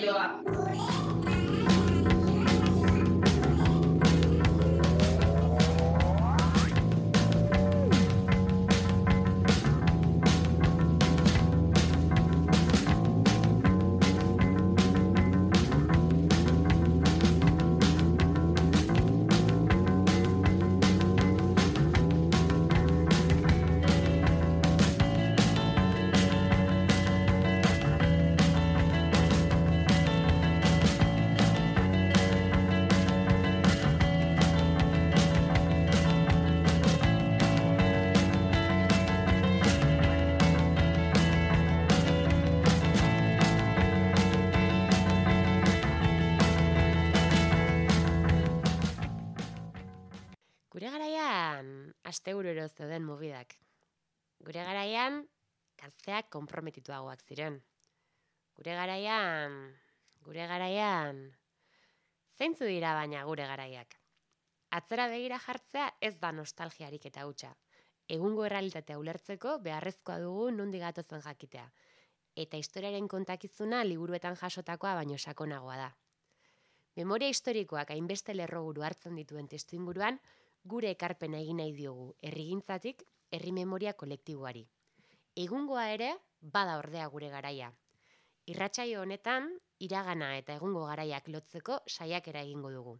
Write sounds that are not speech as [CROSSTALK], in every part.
yo aste urero zeuden mugidak. Gure garaian, gazteak konprometituagoak ziren. Gure garaian, gure garaian, zeintzu dira baina gure garaiak. Atzera begira jartzea ez da nostalgiarik eta hutsa. Egungo errealitatea ulertzeko beharrezkoa dugu nondik gatozen jakitea. Eta historiaren kontakizuna liburuetan jasotakoa baino sakonagoa da. Memoria historikoak hainbeste lerroburu hartzen dituen testu inguruan, gure ekarpena egin nahi diogu herrigintzatik herri memoria kolektiboari. Egungoa ere bada ordea gure garaia. Irratsaio honetan iragana eta egungo garaiak lotzeko saiakera egingo dugu.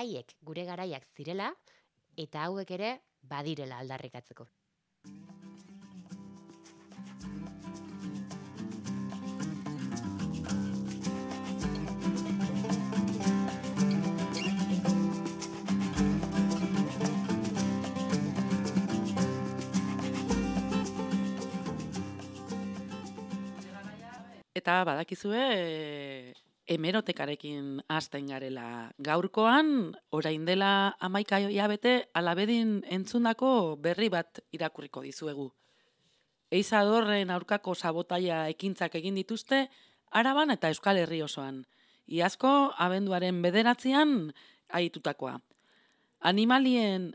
Haiek gure garaiak zirela eta hauek ere badirela aldarrikatzeko. Eta badakizue e, hemerotekarekin hasten garela. Gaurkoan, orain dela amaika hilabete alabedin entzundako berri bat irakurriko dizuegu. Eizadorren aurkako sabotaia ekintzak egin dituzte, Araban eta Euskal Herri osoan. Iazko abenduaren bederatzean aitutakoa. Animalien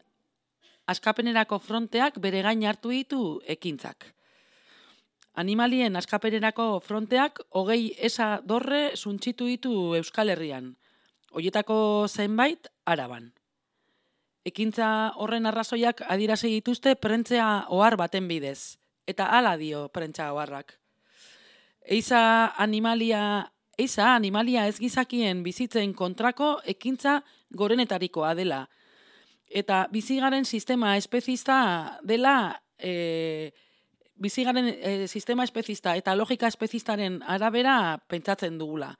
askapenerako fronteak bere gain hartu ditu ekintzak. Animalien askapererako fronteak hogei esa dorre suntxitu ditu Euskal Herrian. Hoietako zenbait araban. Ekintza horren arrazoiak adirase dituzte prentzea ohar baten bidez. Eta hala dio prentza oharrak. Eiza animalia, eiza animalia ez gizakien bizitzen kontrako ekintza gorenetarikoa dela. Eta bizigaren sistema espezista dela e, bizigaren e, sistema espezista eta logika espezistaren arabera pentsatzen dugula.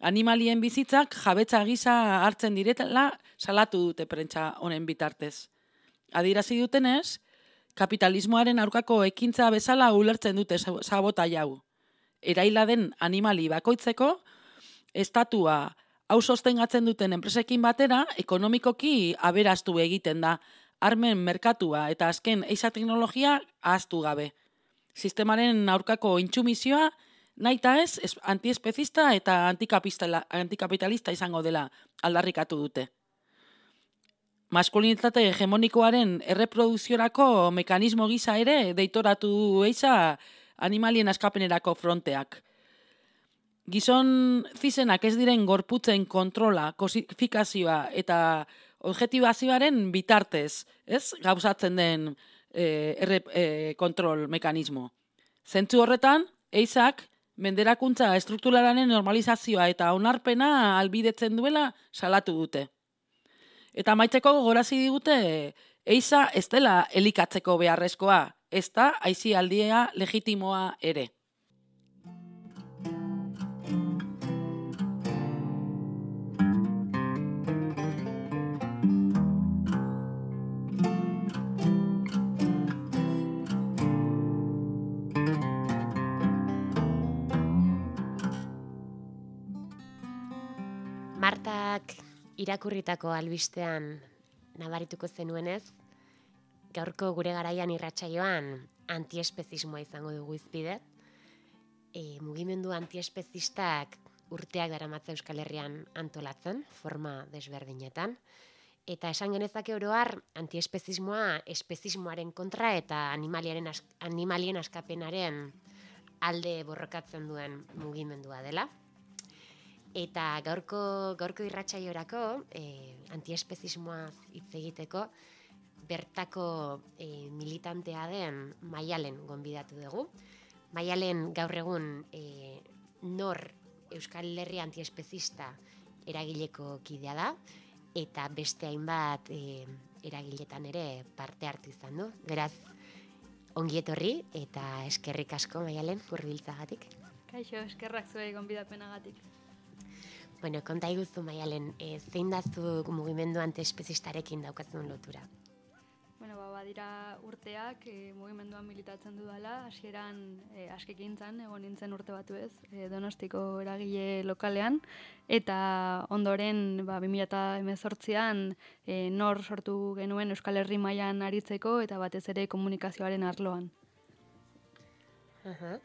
Animalien bizitzak jabetza gisa hartzen diretela salatu dute prentza honen bitartez. Adirazi dutenez, kapitalismoaren aurkako ekintza bezala ulertzen dute sabota jau. Eraila den animali bakoitzeko, estatua hau sostengatzen duten enpresekin batera, ekonomikoki aberastu egiten da, armen merkatua eta azken eiza teknologia ahaztu gabe sistemaren aurkako intsumisioa naita ez, ez antiespezista eta antikapitalista izango dela aldarrikatu dute. Maskulinitate hegemonikoaren erreproduziorako mekanismo gisa ere deitoratu eiza animalien askapenerako fronteak. Gizon zizenak ez diren gorputzen kontrola, kosifikazioa eta objetibazioaren bitartez, ez gauzatzen den e, erre, e, kontrol mekanismo. Zentzu horretan, eizak, menderakuntza estrukturalaren normalizazioa eta onarpena albidetzen duela salatu dute. Eta maitzeko gorazi digute, eiza ez dela elikatzeko beharrezkoa, ez da aizialdia legitimoa ere. Martak irakurritako albistean nabarituko zenuenez, gaurko gure garaian irratsaioan antiespezismoa izango dugu izpide. E, mugimendu antiespezistak urteak daramatza Euskal Herrian antolatzen, forma desberdinetan. Eta esan genezake oroar antiespezismoa espezismoaren kontra eta animaliaren animalien askapenaren alde borrokatzen duen mugimendua dela. Eta gaurko, gaurko irratxaiorako, e, antiespezismoa hitz egiteko, bertako e, militantea den maialen gonbidatu dugu. Maialen gaur egun e, nor Euskal Herri antiespezista eragileko kidea da, eta beste hainbat e, eragiletan ere parte hartu izan du. Beraz, ongi etorri eta eskerrik asko maialen hurbiltzagatik. Kaixo, eskerrak zuei gonbidapenagatik. Bueno, konta iguzu maialen, e, zein da zu mugimendu antiespezistarekin daukazun lotura? Bueno, ba, badira urteak e, mugimenduan militatzen dudala, hasieran e, askekintzan, egon nintzen urte batu ez, e, donostiko eragile lokalean, eta ondoren ba, 2018an e, nor sortu genuen Euskal Herri mailan aritzeko eta batez ere komunikazioaren arloan. Uh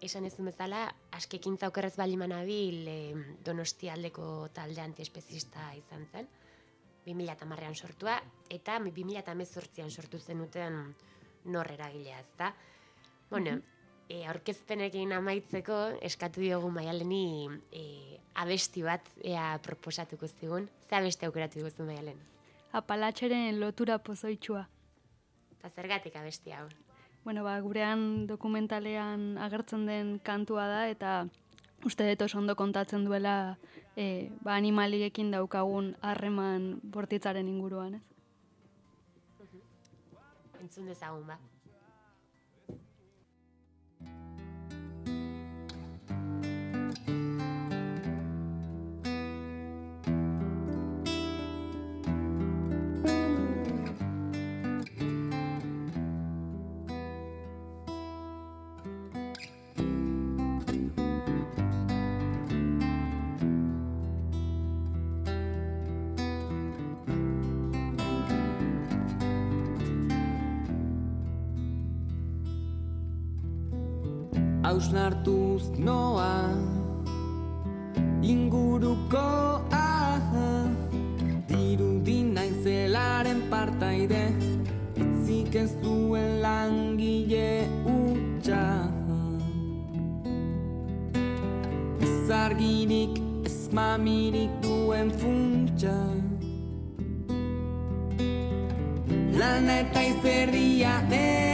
Esan ez bezala, askekintza okerrez baliman abil e, donosti aldeko talde antiespezista izan zen. 2008an sortua, eta 2008an sortu zenuten nor eragilea ez da. Bueno, e, aurkezpenekin amaitzeko, eskatu diogu maialeni e, abesti bat ea proposatuko zigun. Ze abesti aukeratu dugu maialen? Apalatxeren lotura pozoitxua. Eta zergatik abesti hau? Bueno, ba, gurean dokumentalean agertzen den kantua da, eta uste dut oso ondo kontatzen duela e, ba, animaliekin daukagun harreman bortitzaren inguruan, ez? Entzun dezagun, ba. Hausnartuz noa. Inguruko aha dirudin naizelaren partaide. Itzik ez duen langile utxa Zargirik ez mamirik duen funtsa. Lana eta izerdia ere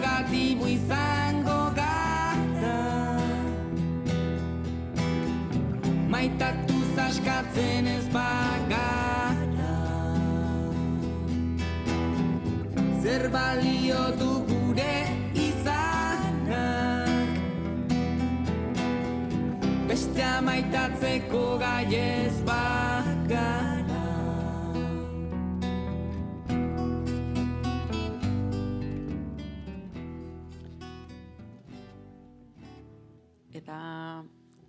Gatibu izango gara. Maitatu zaskatzen ez bagara. Zer balio du gure izanak? Beste maitatzeko gai ez bagara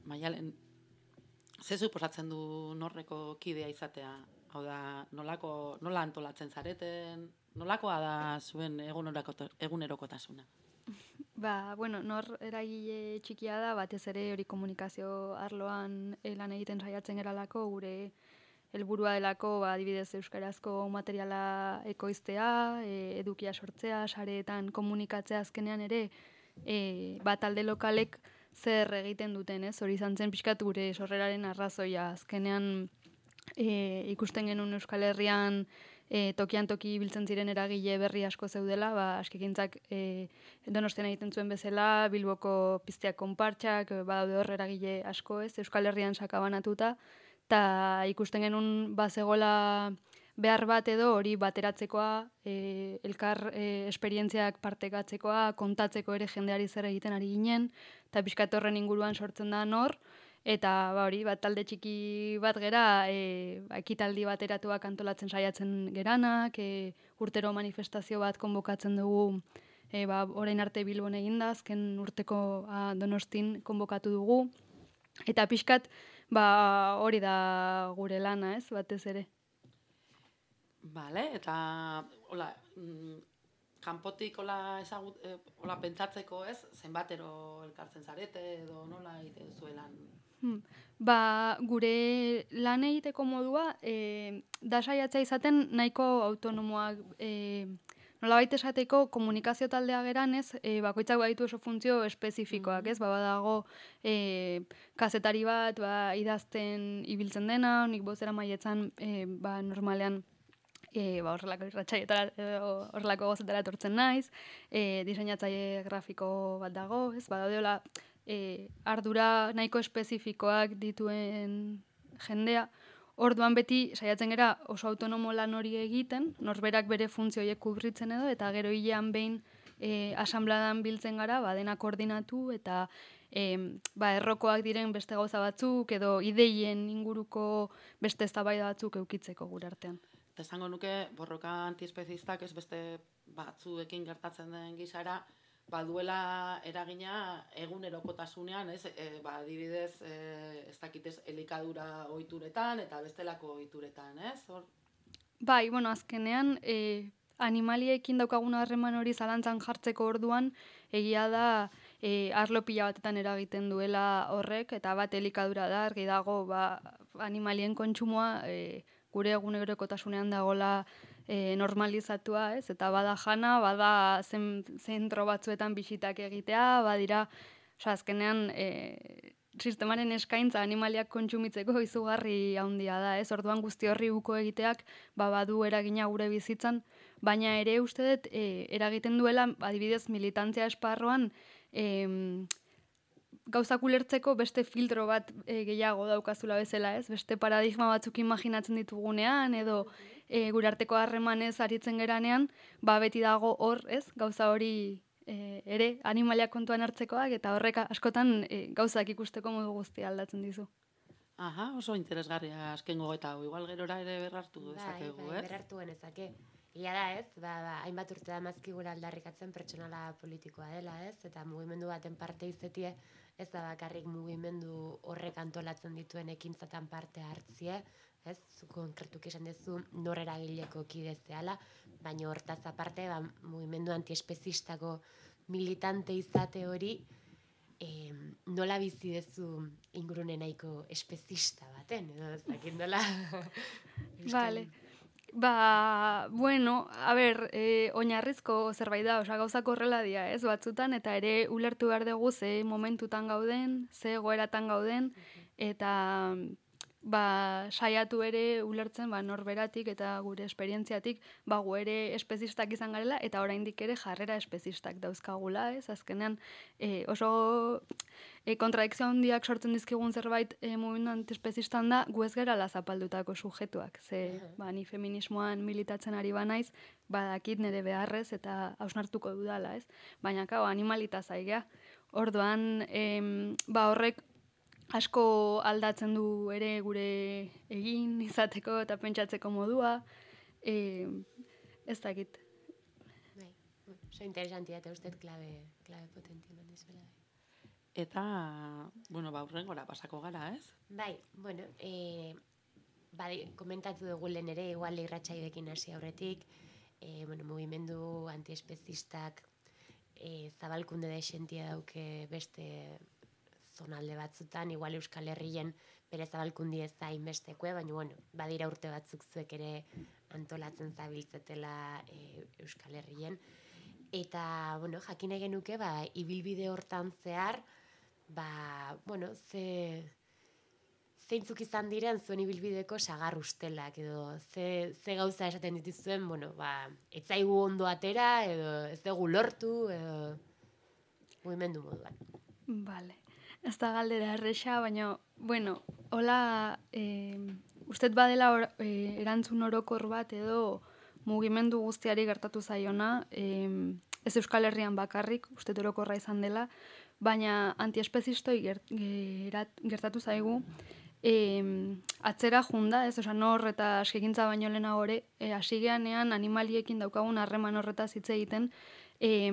maialen, ze suposatzen du norreko kidea izatea? Hau da, nolako, nola antolatzen zareten, nolakoa da zuen eguneroko- egunerokotasuna? [LAUGHS] Ba, bueno, nor eragile txikia da, batez ere hori komunikazio arloan eh, lan egiten saiatzen geralako, gure helburua delako, ba, adibidez euskarazko materiala ekoiztea, e, edukia sortzea, sareetan komunikatzea azkenean ere, e, bat talde lokalek zer egiten duten, ez? Hori izan zen pixkat gure sorreraren arrazoia. Azkenean e, ikusten genuen Euskal Herrian e, tokian toki biltzen ziren eragile berri asko zeudela, ba, askikintzak e, donostian egiten zuen bezala, Bilboko pizteak konpartxak, badaude hor eragile asko ez, Euskal Herrian sakabanatuta, eta ikusten genuen bazegola behar bat edo hori bateratzekoa, e, elkar e, esperientziak partekatzekoa, kontatzeko ere jendeari zer egiten ari ginen, eta pixkat horren inguruan sortzen da nor, eta ba, hori, bat talde txiki bat gera, e, ba, ekitaldi bateratuak antolatzen saiatzen geranak, e, urtero manifestazio bat konbokatzen dugu, e, ba, orain arte Bilbon eginda, azken urteko a, donostin konbokatu dugu, eta pixkat, ba, hori da gure lana, ez, batez ere. Bale, eta hola, mm, kanpotik hola ezagut, eh, hola pentsatzeko ez, zenbatero elkartzen zarete edo nola egiten zuelan. Hmm. Ba, gure lan egiteko modua, e, da saiatzea izaten nahiko autonomoak, e, nolabait esateko komunikazio taldea geran, ez, e, bakoitzak baditu oso funtzio espezifikoak, ez, ba, badago e, kazetari bat, ba, idazten ibiltzen dena, nik bozera maietzan, e, ba, normalean, e, ba, horrelako irratxaietara, horrelako gozetara etortzen naiz, e, diseinatzaile grafiko bat dago, ez, badaudeola, e, ardura nahiko espezifikoak dituen jendea, Orduan beti saiatzen gera oso autonomo lan hori egiten, norberak bere funtzioiek kubritzen edo, eta gero hilean behin e, asambladan biltzen gara, ba, dena koordinatu, eta e, ba, errokoak diren beste gauza batzuk, edo ideien inguruko beste eztabaida batzuk eukitzeko gure artean. Eta esango nuke, borroka antiespezistak ez beste batzuekin gertatzen den gizara, baduela eragina egunerokotasunean, ez, e, ba, adibidez, e, ez dakitez, elikadura ohituretan eta bestelako ohituretan, ez? Hor, Bai, bueno, azkenean, e, animaliekin daukagun harreman hori zalantzan jartzeko orduan, egia da e, arlo pila batetan eragiten duela horrek, eta bat elikadura da, argi dago, ba, animalien kontsumoa e, gure egunerokotasunean dagola e, normalizatua, ez? Eta bada jana, bada zen, zentro batzuetan bisitak egitea, badira, osea, azkenean e, sistemaren eskaintza animaliak kontsumitzeko izugarri handia da, ez? Orduan guzti horri uko egiteak ba badu eragina gure bizitzan, baina ere uste dut e, eragiten duela adibidez militantzia esparroan e, gauzak ulertzeko beste filtro bat e, gehiago daukazula bezala, ez? Beste paradigma batzuk imaginatzen ditugunean edo e, gure arteko harremanez aritzen geranean, ba beti dago hor, ez? Gauza hori e, ere animaliak kontuan hartzekoak eta horrek askotan e, gauzak ikusteko modu guztia aldatzen dizu. aha, oso interesgarria askengo eta igual gerora ere berrartu Bai, dezakegu, bai, ez? berartu genezake. Ia da ez, ba, ba, hainbat urte da mazkigura aldarrikatzen pertsonala politikoa dela ez, eta mugimendu baten parte izetie, ez da bakarrik mugimendu horrek antolatzen dituen ekintzatan parte hartzie, ez, zu konkretuki esan duzu nor eragileko kide zehala, baina hortaz aparte, ba, mugimendu antiespezistako militante izate hori, e, nola bizi dezu ingurune nahiko espezista baten, edo ez dakit nola... Vale. Ba, bueno, a ber, e, oinarrizko zerbait da, osea, gauzak horrela dira, ez, batzutan, eta ere ulertu behar dugu ze momentutan gauden, ze goeratan gauden, eta ba, saiatu ere ulertzen ba, norberatik eta gure esperientziatik ba, gu ere espezistak izan garela eta oraindik ere jarrera espezistak dauzkagula, ez? Azkenean e, oso e, kontradikzio handiak sortzen dizkigun zerbait e, mugimendu antiespezistan da gu ez gerala zapaldutako sujetuak. Ze, ba, ni feminismoan militatzen ari banaiz, badakit nire beharrez eta hausnartuko dudala, ez? Baina, kau, animalita zaigea. Orduan, em, ba, horrek asko aldatzen du ere gure egin izateko eta pentsatzeko modua. E, ez dakit. Bai, oso interesantia eta uste klabe, klabe potentia eman dizuela. eta, bueno, ba, urrengora pasako gara, ez? Bai, bueno, e, bai, komentatu dugu lehen ere, igual irratxaioekin hasi aurretik, e, bueno, mugimendu antiespezistak e, zabalkunde da esentia dauke beste zonalde batzutan, igual Euskal Herrien bere zabalkundi ez da inbestekue, baina bueno, badira urte batzuk zuek ere antolatzen zabiltzetela e, Euskal Herrien. Eta, bueno, jakine genuke, ba, ibilbide hortan zehar, ba, bueno, ze, zeintzuk izan diren zuen ibilbideko sagar ustelak, edo ze, ze gauza esaten dituzuen, bueno, ba, etzaigu ondo atera, edo ez dugu lortu, edo mugimendu moduan. Vale. Ez da galdera erresa, baina, bueno, hola, e, usted badela or, e, erantzun orokor bat edo mugimendu guztiari gertatu zaiona, e, ez Euskal Herrian bakarrik, uste orokorra izan dela, baina antiespezistoi gert, gertatu zaigu, e, atzera junda, ez, oza, nor eta askegintza baino lehena gore, e, asigeanean animaliekin daukagun harreman horretaz hitz egiten, e,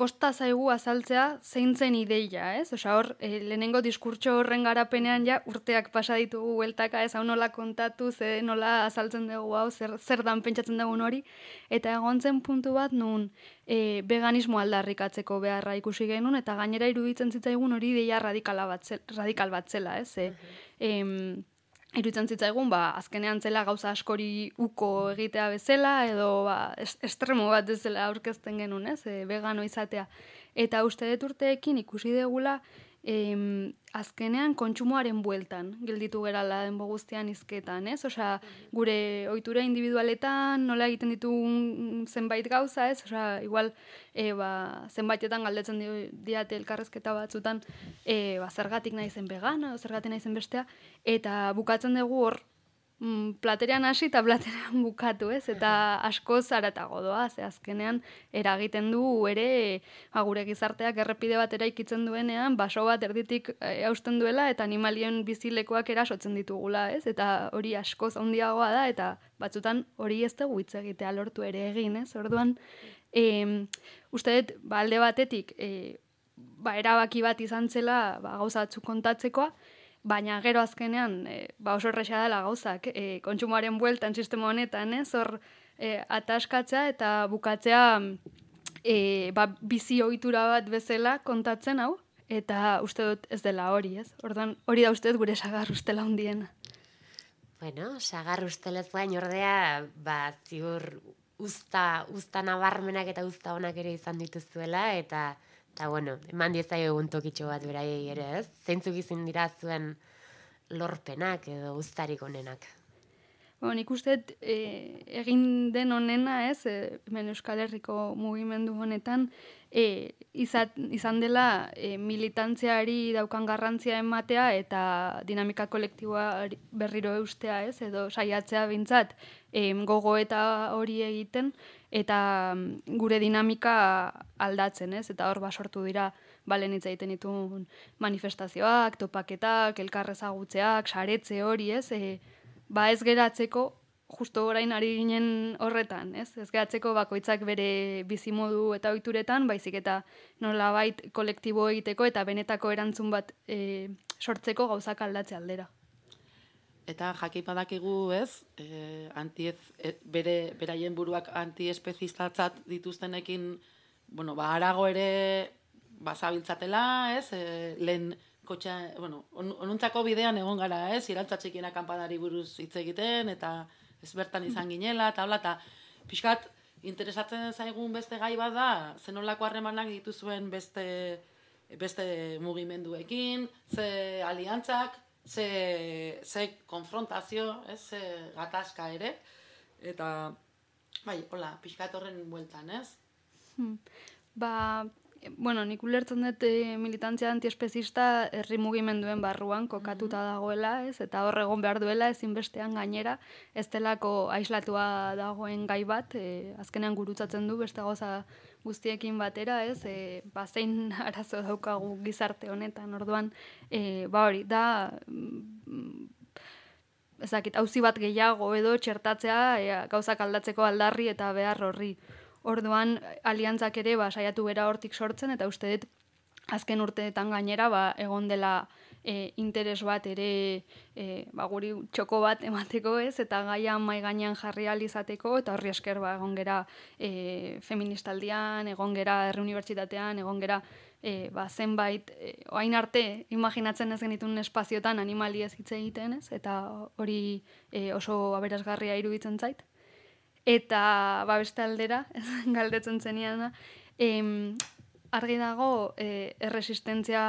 kosta zaigu azaltzea zein zen ideia, ez? Osa hor, e, lehenengo diskurtso horren garapenean ja urteak pasa ditugu hueltaka, ez hau nola kontatu, ze nola azaltzen dugu hau, zer, zer dan pentsatzen dugun hori, eta egon zen puntu bat nun e, veganismo aldarrikatzeko beharra ikusi genuen, eta gainera iruditzen zitzaigun hori ideia radikala bat radikal bat zela, ez? E, uh irutzen zitzaigun, ba, azkenean zela gauza askori uko egitea bezala, edo ba, estremo bat bezala aurkezten genuen, ez, e, vegano izatea. Eta uste dut urteekin ikusi degula, em, azkenean kontsumoaren bueltan, gelditu gerala denbo guztian izketan, ez? Osea, gure ohitura individualetan, nola egiten ditu zenbait gauza, ez? Osea, igual, e, ba, zenbaitetan galdetzen diate elkarrezketa batzutan, e, ba, zergatik nahi zen vegana, zergatik nahi zen bestea, eta bukatzen dugu hor, mm, platerean hasi eta platerean [LAUGHS] bukatu, ez? Eta asko zaratago doa, ze azkenean eragiten du ere ba, gure gizarteak errepide bat eraikitzen duenean, baso bat erditik e, hausten duela eta animalien bizilekoak erasotzen ditugula, ez? Eta hori asko handiagoa da eta batzutan hori ez dugu hitz egitea lortu ere egin, ez? Orduan, e, uste dut, ba, alde batetik, e, ba, erabaki bat izan zela ba, gauza kontatzekoa, baina gero azkenean e, ba oso erresa dela gauzak e, kontsumoaren bueltan sistema honetan, ez? Hor e, ataskatzea eta bukatzea e, ba, bizi ohitura bat bezala kontatzen hau eta uste dut ez dela hori, ez? Ordan hori da uste dut gure sagar ustela hundiena. Bueno, sagar ustelez gain ordea, ba ziur usta, usta nabarmenak eta usta onak ere izan dituzuela eta Eta, bueno, eman diezai egun tokitxo bat beraiei ere, ez? Zeintzuk izin dira zuen lorpenak edo guztarik onenak? Bueno, nik uste e, egin den onena, ez, e, hemen Euskal Herriko mugimendu honetan, e, izat, izan dela e, militantziari daukan garrantzia ematea eta dinamika kolektiboa berriro eustea, ez, edo saiatzea bintzat, gogo eta hori egiten, eta mm, gure dinamika aldatzen, ez? Eta hor ba sortu dira balen hitz egiten ditu manifestazioak, topaketak, elkarrezagutzeak, saretze hori, ez? E, ba ez geratzeko justo orain ari ginen horretan, ez? Ez geratzeko bakoitzak bere bizimodu eta ohituretan, baizik eta nolabait kolektibo egiteko eta benetako erantzun bat e, sortzeko gauzak aldatze aldera. Eta jakei badakigu, ez, e, antiez, e, bere, beraien buruak antiespekistatzat dituztenekin, bueno, ba, arago ere bazabiltzatela, ez, e, lehen kotxa, bueno, on, onuntzako bidean egon gara, ez, irantzatxekina kanpadari buruz hitz egiten, eta ez bertan izan ginela, eta hola, eta pixkat, interesatzen zaigun beste gai bat da, zenolako harremanak dituzuen beste, beste mugimenduekin, ze aliantzak, ze, ze konfrontazio, ez, ze gatazka ere, eta, bai, hola, pixkat horren bueltan, ez? Hmm. Ba, bueno, nik ulertzen dut e, militantzia antiespezista herri mugimenduen barruan kokatuta mhm. dagoela, ez? Eta hor egon behar duela ezinbestean gainera, ez delako aislatua dagoen gai bat, e, azkenean gurutzatzen du beste goza guztiekin batera, ez, e, ba, zein [LAUGHS] arazo daukagu gizarte honetan, orduan, e, ba hori, da, mm, ezakit, hauzi bat gehiago edo txertatzea e, gauzak aldatzeko aldarri eta behar horri. Orduan, aliantzak ere, ba, saiatu bera hortik sortzen, eta uste dut, azken urteetan gainera ba, egon dela e, interes bat ere e, ba, guri txoko bat emateko ez, eta gaia mai gainean jarri alizateko, eta horri esker ba, egon gera e, feministaldian, egon gera herri unibertsitatean, egon gera e, ba, zenbait, e, oain arte, imaginatzen ez genitun espaziotan animali ez hitz egiten ez, eta hori e, oso aberazgarria iruditzen zait. Eta ba, beste aldera, [LAUGHS] galdetzen zenian, em, argi dago e, erresistentzia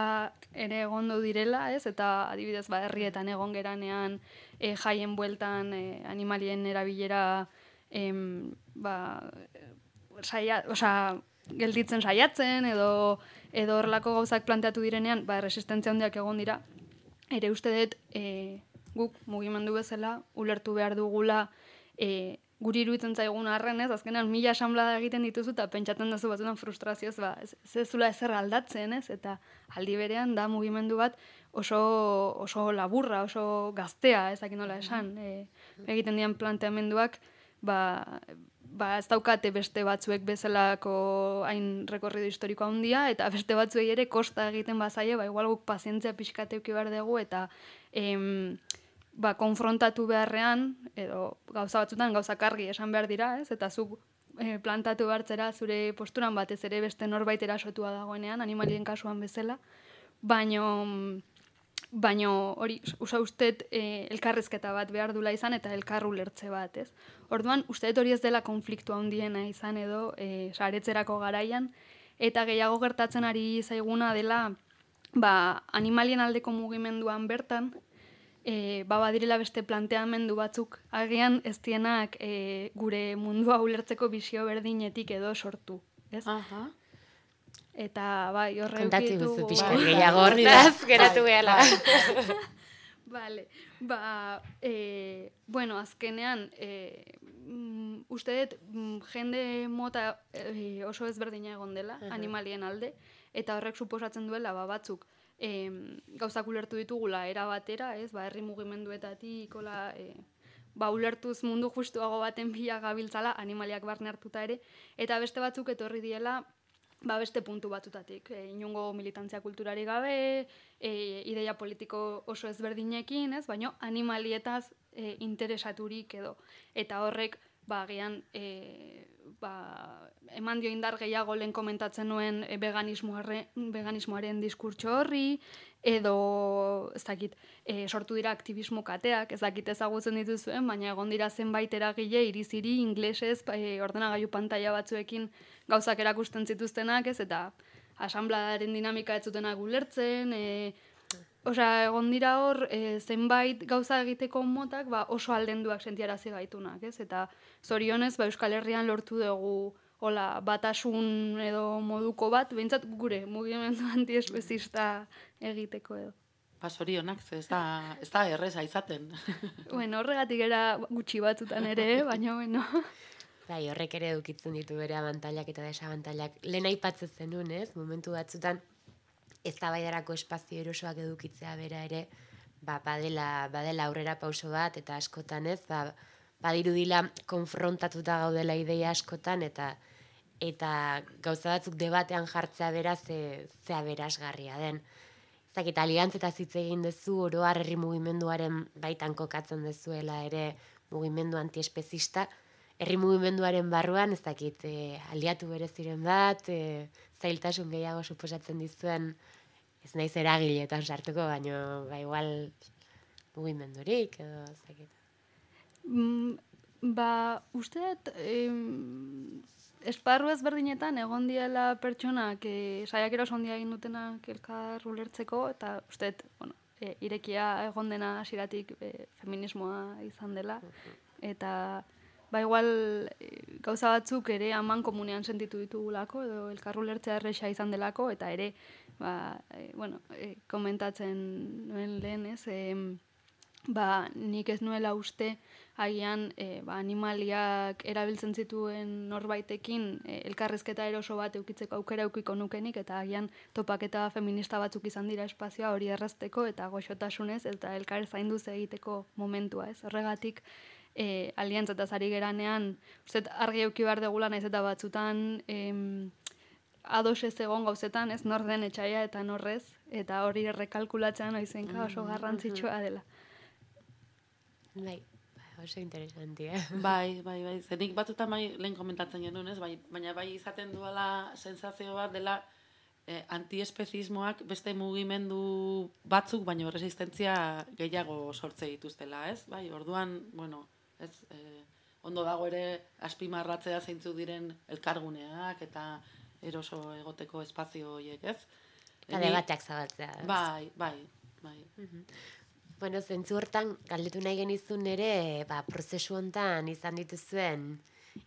ere egondu direla, ez? Eta adibidez ba herrietan egon geranean e, jaien bueltan e, animalien erabilera em, ba, saia, osea, gelditzen saiatzen edo edo horrelako gauzak planteatu direnean, ba erresistentzia handiak egon dira. Ere uste dut e, guk mugimendu bezala ulertu behar dugula e, guri iruditzen zaigun arren ez, azkenean mila asamblada egiten dituzu eta pentsatzen duzu batzutan frustrazioz, ba, ez, zula ezer aldatzen ez, eta aldi berean da mugimendu bat oso, oso laburra, oso gaztea, ez dakit nola esan, e, egiten dian planteamenduak, ba, ba ez daukate beste batzuek bezalako hain rekorrido historiko handia, eta beste batzuei ere kosta egiten bazaie, ba igual guk pazientzia pixkateuki behar dugu, eta em, ba, konfrontatu beharrean, edo gauza batzutan gauza kargi esan behar dira, ez? Eta zu e, plantatu behartzera zure posturan batez ere beste norbait erasotua dagoenean, animalien kasuan bezala, baino baino hori usa usted e, elkarrezketa bat behar dula izan eta elkar ulertze bat, ez? Orduan, usteet hori ez dela konfliktu handiena izan edo e, saretzerako garaian, eta gehiago gertatzen ari zaiguna dela ba, animalien aldeko mugimenduan bertan, e, ba badirela beste planteamendu batzuk agian ez dienak e, gure mundua ulertzeko bizio berdinetik edo sortu, ez? Aha. Eta bai, horre Kontatu ukitu- duzu pixka bai. gehiago hortaz, geratu Bai, behala. [LAUGHS] Vale, ba, e, bueno, azkenean, e, mm, uste dut mm, jende mota e, oso ezberdina egon dela, animalien alde, eta horrek suposatzen duela, ba, batzuk, e, gauzak ulertu ditugula era batera, ez, ba, herri mugimenduetatik, hola, e, ba, ulertuz mundu justuago baten bila gabiltzala, animaliak barne hartuta ere, eta beste batzuk etorri diela, ba, beste puntu batzutatik. E, inungo militantzia kulturari gabe, e, ideia politiko oso ezberdinekin, ez? Baina animalietaz e, interesaturik edo. Eta horrek, ba, agian, e, ba, eman dio indar gehiago lehen komentatzen nuen e, veganismoare, veganismoaren diskurtso horri, edo, ez dakit, e, sortu dira aktivismo kateak, ez dakit ezagutzen dituzuen, baina egon dira zenbait eragile iriziri inglesez e, ordenagailu pantalla batzuekin gauzak erakusten zituztenak, ez, eta asambladaren dinamika ez zutenak ulertzen, e, Osea, egon dira hor, e, zenbait gauza egiteko motak ba, oso aldenduak sentiarazi gaitunak, ez? Eta zorionez, ba, Euskal Herrian lortu dugu hola, batasun edo moduko bat, behintzat gure mugimendu antiespezista egiteko edo. Ba, zorionak, ez da, ez da erreza izaten. [LAUGHS] bueno, horregatik era gutxi batzutan ere, baina bueno. Bai, horrek ere edukitzen ditu bere abantailak eta desabantailak. Lehen aipatzen zenun, ez? Momentu batzutan, ez espazio erosoak edukitzea bera ere, ba, badela, badela aurrera pauso bat, eta askotan ez, ba, badirudila konfrontatuta gaudela ideia askotan, eta eta gauza batzuk debatean jartzea bera ze, ze aberasgarria den. Ez dakit, aliantzetaz hitz egin duzu, oroar herri mugimenduaren baitan kokatzen dezuela ere mugimendu antiespezista, herri mugimenduaren barruan, ez dakit, e, aliatu bereziren bat, e, zailtasun gehiago suposatzen dizuen, ez naiz eragiletan sartuko, baino, ba, igual, mugimendurik, edo, ez dakit. Mm, ba, uste em, esparru ezberdinetan egon diela pertsonak e, saiakera oso handia egin dutenak elkar ulertzeko, eta uste bueno, e, irekia egon dena hasieratik e, feminismoa izan dela, eta ba igual e, gauza batzuk ere aman komunean sentitu ditugulako, edo elkar ulertzea erresa izan delako, eta ere, ba, e, bueno, e, komentatzen nuen lehen, ez, em, ba, nik ez nuela uste agian e, ba, animaliak erabiltzen zituen norbaitekin e, elkarrezketa eroso bat eukitzeko aukera eukiko nukenik eta agian topaketa feminista batzuk izan dira espazioa hori errazteko eta goxotasunez eta elkar zainduz egiteko momentua ez. Horregatik e, aliantzataz ari geranean, uste argi euki behar degula naiz eta batzutan em, ados ez egon gauzetan, ez nor den etxaia eta norrez, eta hori errekalkulatzean aizenka oso garrantzitsua dela. Bai, bai, oso interesantia. [LAUGHS] Bai, bai, bai. Zenik batzutan bai lehen komentatzen genuen, ez? Bai, baina bai izaten duela sensazio bat dela eh, antiespezismoak beste mugimendu batzuk, baina resistentzia gehiago sortze dituztela, ez? Bai, orduan, bueno, ez, eh, ondo dago ere azpimarratzea zeintzu diren elkarguneak eta eroso egoteko espazio horiek, ez? Eta debateak zabaltzea. ez? Bai, bai, bai. Bueno, zentzu hortan, galdetu nahi genizun ere, ba, prozesu hontan izan dituzuen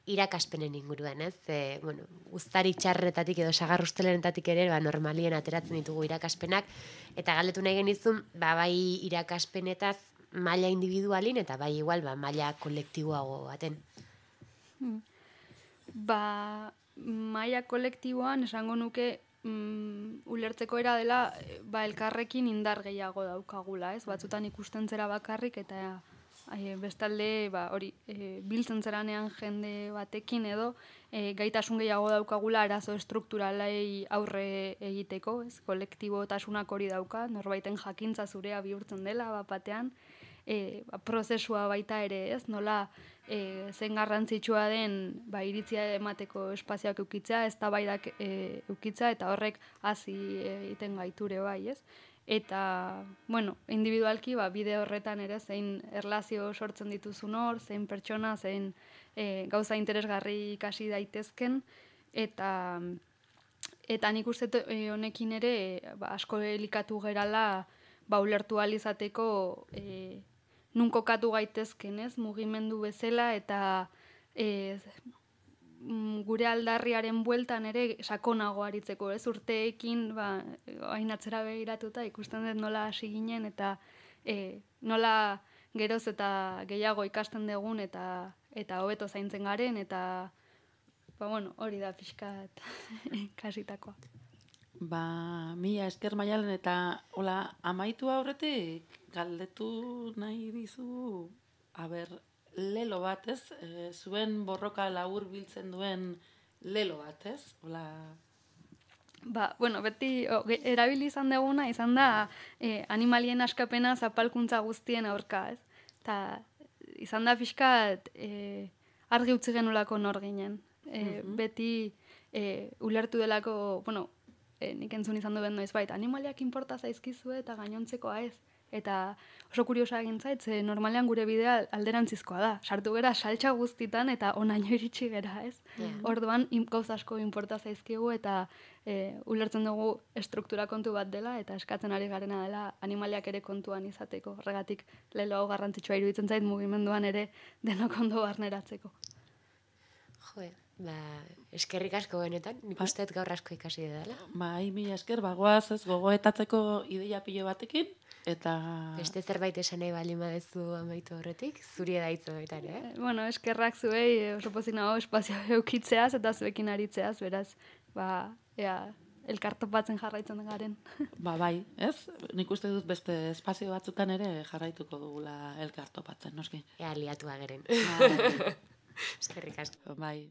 irakaspenen inguruan, ez? E, bueno, ustari txarretatik edo sagar ustelenetatik ere, ba, normalien ateratzen ditugu irakaspenak, eta galdetu nahi genizun, ba, bai irakaspenetaz maila individualin, eta bai igual, ba, maila kolektiboago baten. Ba, maila kolektiboan esango nuke mm, ulertzeko era dela eh, ba, elkarrekin indar gehiago daukagula, ez? Batzutan ikusten zera bakarrik eta eh, bestalde ba, hori eh, biltzen zeranean jende batekin edo eh, gaitasun gehiago daukagula arazo estrukturalei aurre egiteko, ez? Kolektibotasunak hori dauka, norbaiten jakintza zurea bihurtzen dela bapatean, e, ba, prozesua baita ere, ez? Nola e, zen garrantzitsua den ba, iritzia emateko espazioak eukitzea, ez da baidak e, eukitza, eta horrek hasi egiten gaiture bai, ez? Eta, bueno, individualki, ba, bide horretan ere, zein erlazio sortzen dituzun hor, zein pertsona, zein e, gauza interesgarri ikasi daitezken, eta eta nik uste e, honekin ere ba, asko elikatu gerala ba, ulertu ahal izateko e, nun kokatu gaitezken, ez, mugimendu bezala eta e, mm, gure aldarriaren bueltan ere sakonago aritzeko, ez, urteekin, ba, hain atzera begiratuta ikusten dut nola hasi ginen eta e, nola geroz eta gehiago ikasten dugun eta eta hobeto zaintzen garen eta ba bueno, hori da pixkat [LAUGHS] kasitakoa. Ba, mila esker maialen eta hola, amaitu aurretik galdetu nahi dizu, aber, lelo bat, ez? E, zuen borroka labur biltzen duen lelo bat, ez? Hola, Ba, bueno, beti o, erabili izan duguna izan da e, animalien askapena zapalkuntza guztien aurka, ez? Ta izan da pixkat e, argi utzi genulako nor ginen. E, Beti e, ulertu delako, bueno, e, nik entzun izan duen noiz bait, animaliak inporta zaizkizue eta gainontzekoa ez. Eta oso kuriosa egin zait, ze normalean gure bidea alderantzizkoa da. Sartu gera saltsa guztitan eta onaino iritsi gera, ez? Ja. Orduan, gauza asko inporta zaizkigu eta e, ulertzen dugu estruktura kontu bat dela eta eskatzen ari garena dela animaliak ere kontuan izateko. Horregatik lelo hau garrantzitsua iruditzen zait mugimenduan ere denok ondo barneratzeko. Jo, ba, eskerrik asko benetan, nik Ba- uste dut gaur asko ikasi dela. bai, mila esker, bagoaz ez gogoetatzeko ideia pilo batekin, eta... Beste zerbait esan nahi baldin badezu amaitu horretik, zuri edaitzu baita ere, eh? E, bueno, eskerrak zuei e, oso pozik nago espazio [LAUGHS] eukitzeaz eta zuekin aritzeaz, beraz, ba, ea, elkartopatzen jarraitzen garen. [LAUGHS] Ba, bai, ez? Nik uste dut beste espazio batzutan ere jarraituko dugula elkar topatzen, noski. Ea liatu ageren. Bai, [LAUGHS] eskerrik asko. bai.